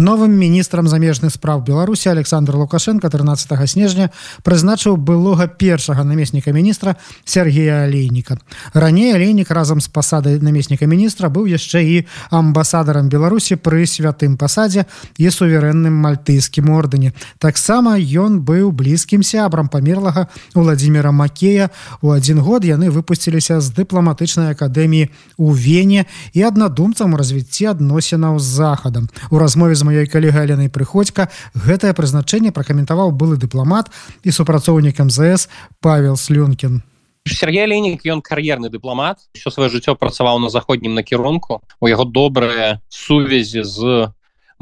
Новым міністрам замежных спраў беларусі александр лукашенко 13 снежня прызначыў былога першага намесніка міністра сергея алейніка. Раней алейнік разам з пасадай намесніка міністра быў яшчэ і амбасадарам беларусі пры святым пасадзе і суверэнным мальтыйскім ордэне. Таксама ён быў блізкім сябрам памерлага владимира макея. У один год яны выпусціліся з дыпламатычнай акадэміі у вене і аднадумцам у развіцці адносінаў з захадам. У размове з маёй калегай Аленай прыходзька гэтае прызначэнне пракаментаваў былы дыпламат і супрацоўнік МЗС Павел Слюнкін. Сергей Ленік ён кар'ерны дыпламат. Що сваё жыццё працаваў на заходнім накірунку. У яго добрыя сувязі з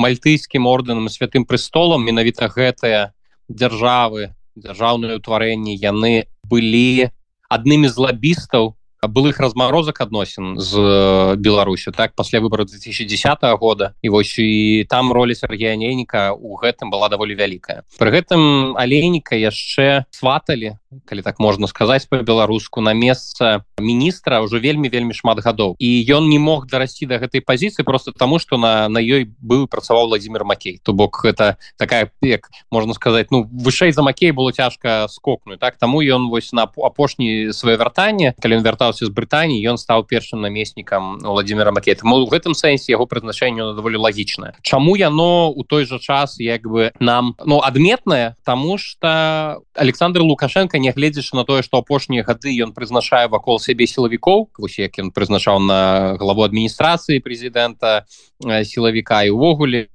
мальтыйскім ордэнам святым престолам. Менавіта гэтыя дзяржавы дзяржаўныя ўтварэнні яны былі аднымі з лабістаў былых размарозак адносін з беларусю так пасля выбора 2010 года. І вось і там роля Сергея нейніка у гэтым была даволі вялікая. При гэтым алейніка яшчэ сваталі калі так можна сказаць по-беларуску на месца міністра ўжо вельмі вельмі шмат гадоў. І ён не мог дарасці до гэтай пазіцыі просто тому что на на ёй быў працаваў владимир макей. То бок это такая пек можна сказать ну вышэй за макей было цяжка скокнуть так? Таму ён вось на апошні свае вяртанне калі ён вяртаўся з брытані ён стаў першым намеснікам владимира макет у гэтым сэнсе яго прызначэнне даволі лагічна чаму яно у той жа час як бы нам ну адметнае тому что александр лукашенко нягледзячы на тое што апошнія гады ён прызначае вакол сябе сілавікоў вось як ён прызначаў на главу адміністрацыі прэзідэнта сілавіка і увогуле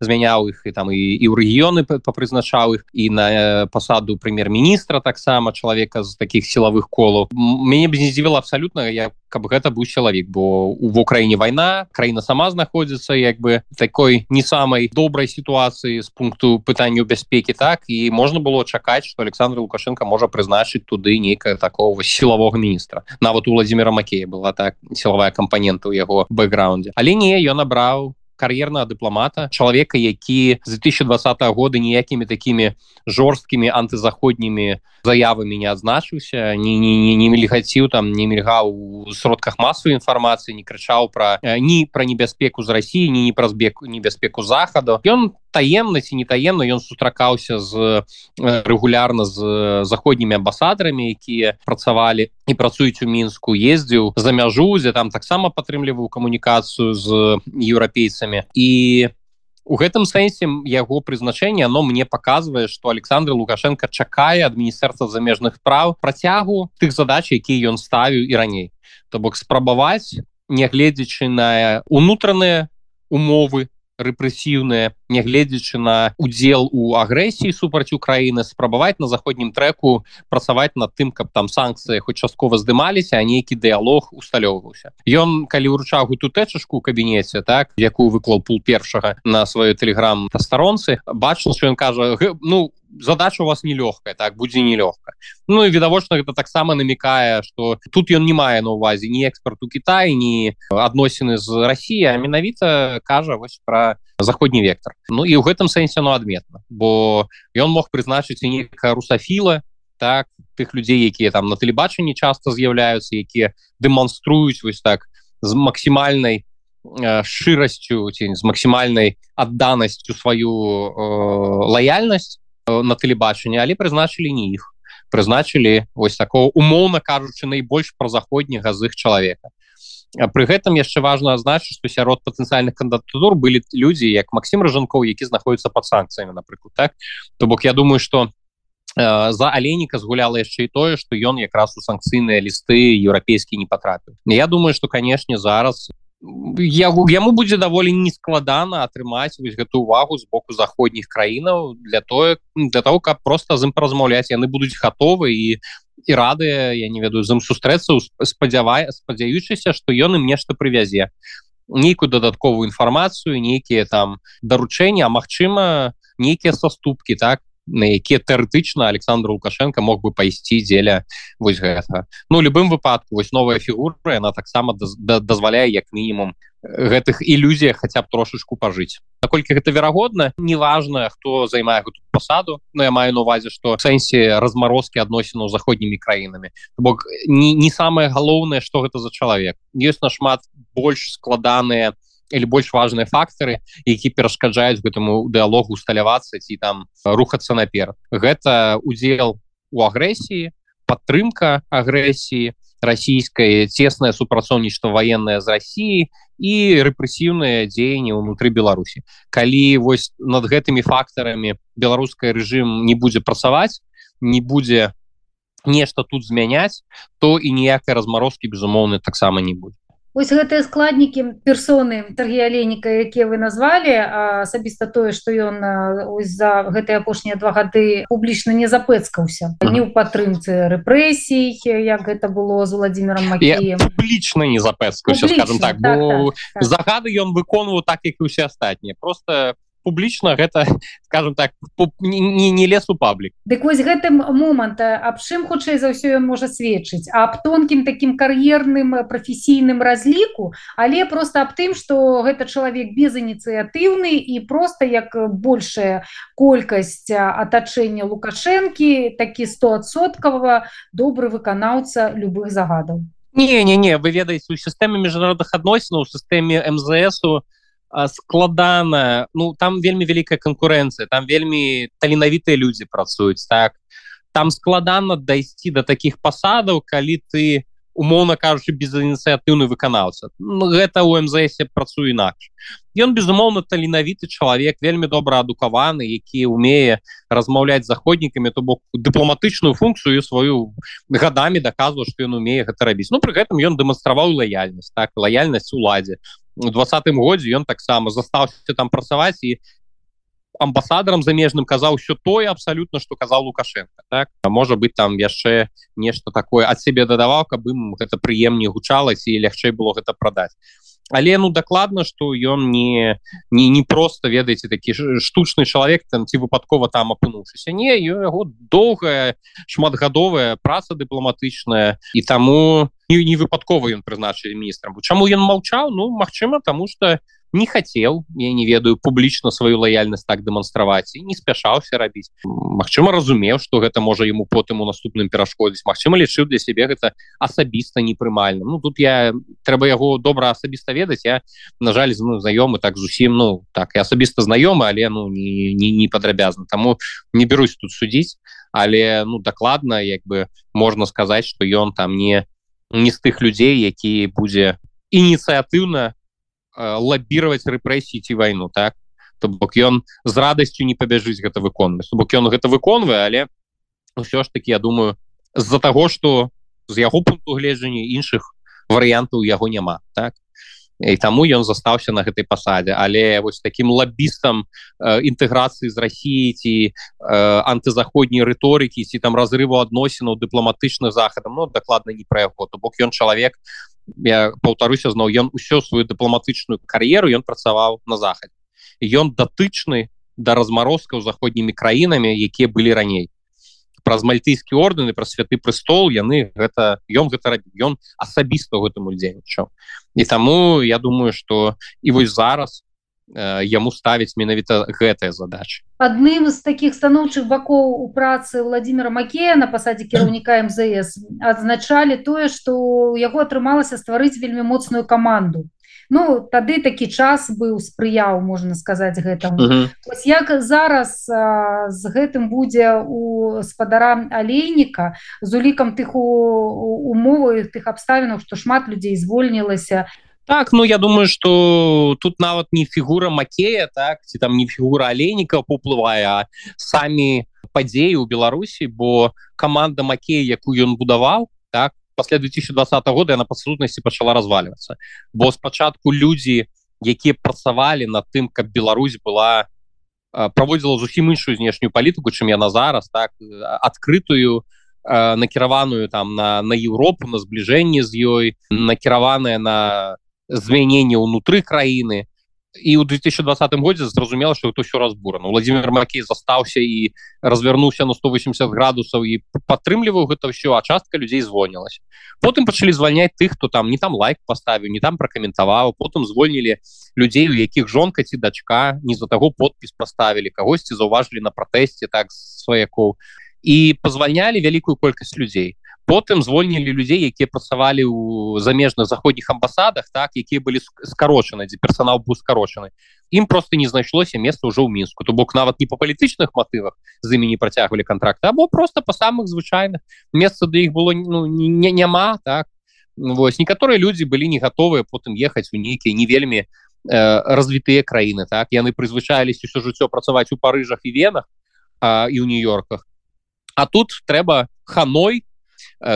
змяняў іх і там і, і ў рэгіёны папрызначаў іх і на пасаду прэм'ер-міністра таксама чалавека з таких сілавых колаў. Мяне б не здзівіла абсалютна я каб гэта быў чалавек бо в украіне вайна краіна сама знаходзіцца як бы такой не самай добрай сітуацыі з пункту пытанняў бяспекі так і можна было чакаць что александр лукашенко можа прызначыць туды нейкая такого сілавога міністра. Нават у владимира макея была так сілавая кампанента ў яго бэкграундзе але не ён набраў кар'ернага дыпламата чалавека які з 2020 года ніякімі такімі жорсткімі антызаходнімі заявамі не адзначыўся не не не мелігаціў там не мільгаў у сродках масавай інфармацыі не крычаў пра ні пра небяспеку з рассіі ні не праз беку небяспеку захаду. Ён таемна ці не таемна ён сустракаўся з рэгулярна з заходнімі амбасадарамі якія працавалі і працуюць у мінску ездзіў за мяжу дзе там таксама падтрымліваў камунікацыю з еўрапейцамі і у гэтым сэнсе яго прызначэнне оно мне показывае что александр лукашенко чакае ад міністэрства замежных прав працягу тых задач якія ён ставіў і раней. То бок спрабаваць нягледзячы на унутраныя умовы рэпрэсіўныя нягледзячы на удзел у агрэсіі супраць Украіны спрабаваць на заходнім трэку працаваць над тым каб там санкцыі хоць часткова здымаліся а нейкі дыялог усталёўваўся. Ён калі ўручаў гэту тэчашку кабінеце так якую выклаў пул першага на сваёй тэлеграм та старонцы бачыў що ён кажа ну у задача у вас нелёгкая так будзе нелёгка Ну і відавочна гэта таксама намікае что тут ён не мае на увазе ні экспорту Кітай ні адносіны з Росія менавіта кажа вось про заходні вектор. Ну і ў гэтым сэнсе ну адметна бо ён мог прызначыць і некая русафіла так тых людзей якія там на тэлебачанні часто з'яўляюцца якія дэманструюць вось так з максімальнай шчырасцю ці з максімальнай адданасцю сваю э, лаяльнасць на тэлебачанне але прызначылі не іх прызначылі вось такого умоўна кажучы найбольш пра заходняга з іх чалавека. Пры гэтым яшчэ важна азначыць што сярод патэнцыяльных кандыдатур былі людзі як Масім ражанкоў які знаходзяцца под санкцыямі напрыклад так? То бок я думаю что э, за алейніка згуляла яшчэ і тое што ён якраз у санкцыйныя лісты еўрапейскі не патрапіў. Я думаю что канешне зараз я яму будзе даволі нескладана атрымаць вось гэту увагу з боку заходніх краінаў для тое для того каб просто з ім празмаўляць яны будуць гатовы і і радыя я не ведаю з ім сустрэцца спадзявае спадзяючыся што ён ім нешта прывязе нейкую дадатковую інфармацыю нейкія там даручэнні а магчыма нейкія саступкі так на якія тэарэтычна александр лукашенко мог бы пайсці дзеля вось гэта ну любым выпадку вось новая фігура она таксама дазваляе як мінімум гэтых ілюзіях хаця б трошачку пажыць. Наколькі гэта верагодна неважна хто займае пасаду но я маю на увазе што сэнсе размарозкі адносінаў заходнімі краінамі. Бок не, не самае галоўнае што гэта за чалавек. Ёсць нашмат больш складаныя или больш важныя фактары які перашкаджаюць гэтаму дыалогу усталявацца ці там рухацца наперад гэта удзел у агрэсіі падтрымка агрэсіі расійскае цеснае супрацоўніцтва военное з Росіі і рэпрэсіўныя дзеянні ўнутры Беларусі. Калі вось над гэтымі фактарамі беларускай рэжым не будзе працаваць не будзе нешта тут змяняць то і ніякай размарозкі безумоўны таксама не будзе Вось гэтыя складнікі персоны Сергея Леніка якія вы назвалі асабіста тое што ён за гэтыя апошнія два гады публічна не запэцкаўся. Не ў падтрымцы рэпрэсій як гэта было з владимиром публічна не запэцкаўся скажем так, так, так, так. загады ён выконваў так як і усе астатнія. Просто по публічна гэта скажем так не, не лес у паблік. Дык вось гэтым момант аб чым хутчэй за ўсё ён можа сведчыць? Аб тонкім такім кар'ерным прафесійным разліку але просто аб тым что гэта чалавек безыніцыятыўны і просто як большая колькасць атачэння лукашэнкі такі стосоткава добры выканаўца любых загадаў. Не не не вы ведаеце у сістэме міжнародных адносінаў у сістэме мзсу складана ну там вельмі вялікая канкурэнцыя там вельмі таленавітыя людзі працуюць так. Там складана дайсці до таких пасадаў калі ты умоўно кажучы безыніцыятыўны выканаўца ну, гэта у мзс працуе інакш ён безумоўна таленавіты чалавек вельмі добра адукаваны які умее размаўляць заходнікамі то бок дыпламатычную функцыю сваю гадамі даказваў што ён умее гэта рабіць ну пры гэтым ён дэманстраваў лаяльнасць так лаяльнасць уладзе двадцатым годзе ён таксама застаўся там працаваць і амбасадарам замежным казаў все тое абсалютна что казаў лукашенко так? А можа быть там яшчэ нешта такое ад себе дадаваў каб ім гэта прыемней гучалася і лягчэй было гэта прадаць. Але ну дакладна что ён не не не просто ведаеце такі штучны чалавек там ці выпадкова там апынуўшыся. Не яго доўгая шматгадовая праца дыпламатычная і таму не, не выпадкова ён прызначылі міністрам чаму ён маўчаў ну Мачыма тому что не хацеў я не ведаю публічна сваю лаяльнасць так дэманстраваць і не спяшаўся рабіць Мачыма разумеў что гэта можа ему потым у наступным перашкодзіць Мачыма лічыў для сябе гэта асабіста непрымальна Ну тут я трэба яго добра асабіста ведаць я на жаль ну, знаёмы так зусім ну так я асабіста знаёмы але ну не не, не падрабязна таму не берусь тут судзіць але ну дакладна як бы можна сказаць что ён там не не з тых людзей які будзе ініцыятыўна лабіраваць рэпрэсіі ці вайну так? То бок ён з радасцю не пабяжыць гэта выконваць. Бок ён гэта выконвае але ўсё ж таки я думаю з-за таго что з яго пункту гледжання іншых варыянтаў яго няма так і таму ён застаўся на гэтай пасадзе але вось таким лабістам э, інтэграцыі з Росіі ці э, антызаходняй рыторыкі ці там разрыву адносінаў дыпламатычных захадам Ну дакладна не пра яго то бок ён чалавек я паўтаруся зноў ён усё сваю дыпламатычную кар'еру ён працаваў на захадзе ён датычны да размарозкаў заходнімі краінамі якія былі раней праз мальтыйскі ордэны пра святы прыстол яны гэта ён гэта ён асабіста гэтым удзельнічаў і таму я думаю что і вось зараз яму ставіць менавіта гэтая задача адным з таких станоўчых бакоў у працы владимира макея на пасадзе кіраўніка мзс адзначалі тое что у яго атрымалася стварыць вельмі моцную каманду. Ну тады такі час быў спрыяў можна сказаць гэтаму. Uh -huh. як зараз а, з гэтым будзе у спадара алейніка з улікам тых умовы тых абставінаў што шмат людзей звольнілася так ну я думаю что тут нават не фігура макея так ці там не фігура алейніка поплывае самі падзеі у беларусі бо команда макея якую ён будаваў так пасля 2020 года яна па сутнасці пачала разваливацца бо спачатку людзі якія працавалі над тым каб Беларусь была праводзіла зусім іншую знешнюю палітыку чым яна зараз так адкрытую накіраваную там на на Еўропу на збліжэнне з ёй накіраваная на змянення ўнутры краіны і ў 2020 годзе зразумела что это ўсё разбурано владимир макей застаўся і развярнуўся на 180 градусаў і падтрымліваў гэта ўсё а частка людзей звонілась потым пачалі звальняць тых хто там не там лайк поставіў не там пракаментаваў потым звольнілі людзей у якіх жонка ці дачка не за таго подпіс поставілі кагосьці заўважылі на пратэсце так сваякоў і позвальнялі вялікую колькасць людзей потым звольнілі людзей якія працавалі ў замежных заходніх амбасадах так якія былі скарочаны дзе персонал быў скарочаны. Ім просто не знайшлося места ўжо ў мінску. То бок нават не па палітычных матывах з імі не працягвалі контракты або просто па самых звычайных. Месца да іх было ну, няма так. Вось некаторыя людзі былі не гатовыя потым ехаць у нейкія не вельмі э, развітыя краіны так. Яны прызвычаіліся ўсё жыццё працаваць у парыжах і венах і ў нью-йорках. А тут трэба ханой Э,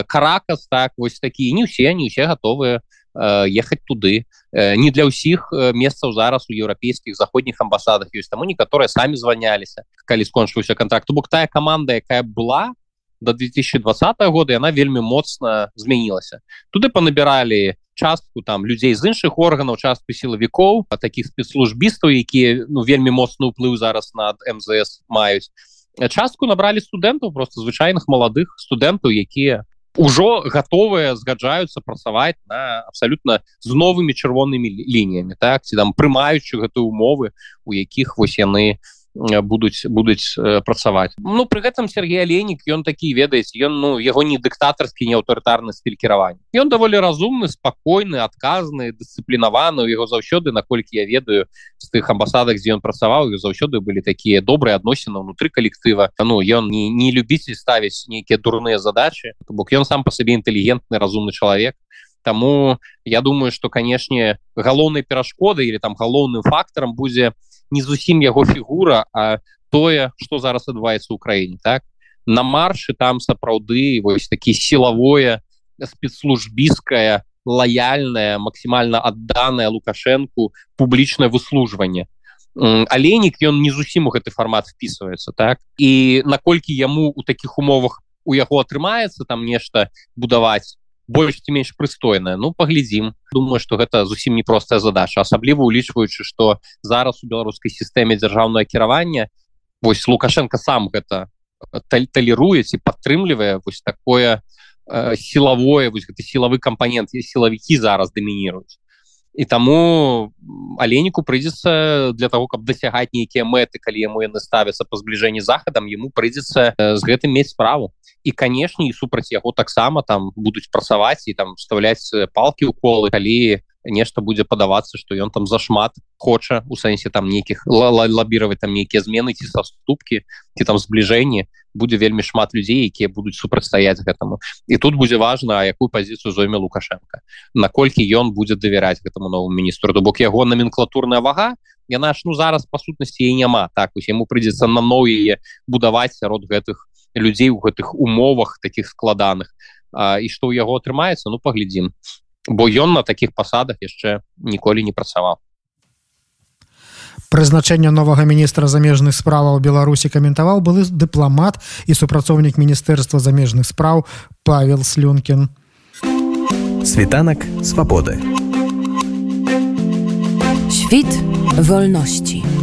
каракас так вось такія не ўсе не ўсе готовыя э, ехаць туды. Э, не для ўсіх месцаў зараз у еўрапейскіх заходніх амбасадах ёсць таму некаторыя самі званяліся калі скончыўся контракт. Бок тая команда якая была до 2020 года яна вельмі моцна змянілася туды панабіралі частку там людзей з іншых органаў частку сілавікоў таких спецслужбістаў якія ну вельмі моцны ўплыў зараз над мзс маюць частку набралі студэнтаў просто звычайных маладых студэнтаў якія ўжо готовыя згаджаюцца працаваць на абсалютна з новымі чырвонымі лініямі так ці там прымаючы гэтыя умовы у якіх вось яны у будуць будуць працаваць. Ну при гэтым Сергей алейнік ён такі ведаеце ён ну яго не дыктатарскі не аўтарытарны стыль кіравання. Ён даволі разумны спакойны адказны дысцыплінаваны яго заўсёды наколькі я ведаю з тых амбасадах дзе ён працаваў заўсёды былі такія добрыя адносіны ўнутры калектыва. Ну ён не, не любіць ставіць нейкія дурныя задачи бок ён сам по сабе інтэлігентны разумны чалавек. Таму я думаю что канешне галоўнай перашкоды или там галоўным фактарам будзе не зусім яго фігура а тое что зараз адбываецца Украіне так? На маршы там сапраўды вось такі сілавое спецслужбіская лояльная максімальна адданая лукашэнку публічнае выслужванне. Алейнік ён не зусім у гэты фармат впісваецца так? І наколькі яму у таких умовах у яго атрымаецца там нешта будаваць больш ці менш прыстойная. Ну паглядзім. Думаю что гэта зусім непростая задача. Асабліва улічваючы что зараз у беларускай сістэме дзяржаўное кіравання вось лукашенко сам гэта таліруеце падтрымлівае вось такое э, сілавое вось гэты сілавы кампанент і сілавікі зараз дамініруюць і таму аленіку прыйдзецца для того каб дасягаць нейкія мэты калі яму яны ставяцца па збліжэнні захадам ему прыйдзецца з гэтым мець справу. І канешне супраць яго таксама там будуць працаваць і там вставляць палки ў колы калі нешта будзе падавацца что ён там зашмат хоча у сэнсе там нейкіх лабіраваць там нейкія змены ці саступкі ці там збліжэнні будзе вельмі шмат людзей якія будуць супрацьстаяць гэтаму. І тут будзе важна якую пазіцыю зойме лукашенко. Наколькі ён будзе давяраць гэтаму новому міністру. То бок яго номенклатурная вага яна ж ну зараз па сутнасці і няма. Так вось яму прыйдзецца на но яе будаваць сярод гэтых людзей у гэтых умовах таких складаных. А, і што ў яго атрымаецца ну паглядзім. Бо ён на таких пасадах яшчэ ніколі не працаваў прызначэнне новага міністра замежных справаў беларусі каментаваў былы дыпламат і супрацоўнік міністэрства замежных спраў павел слюнкін. Світанак свабоды. Світ вольнасці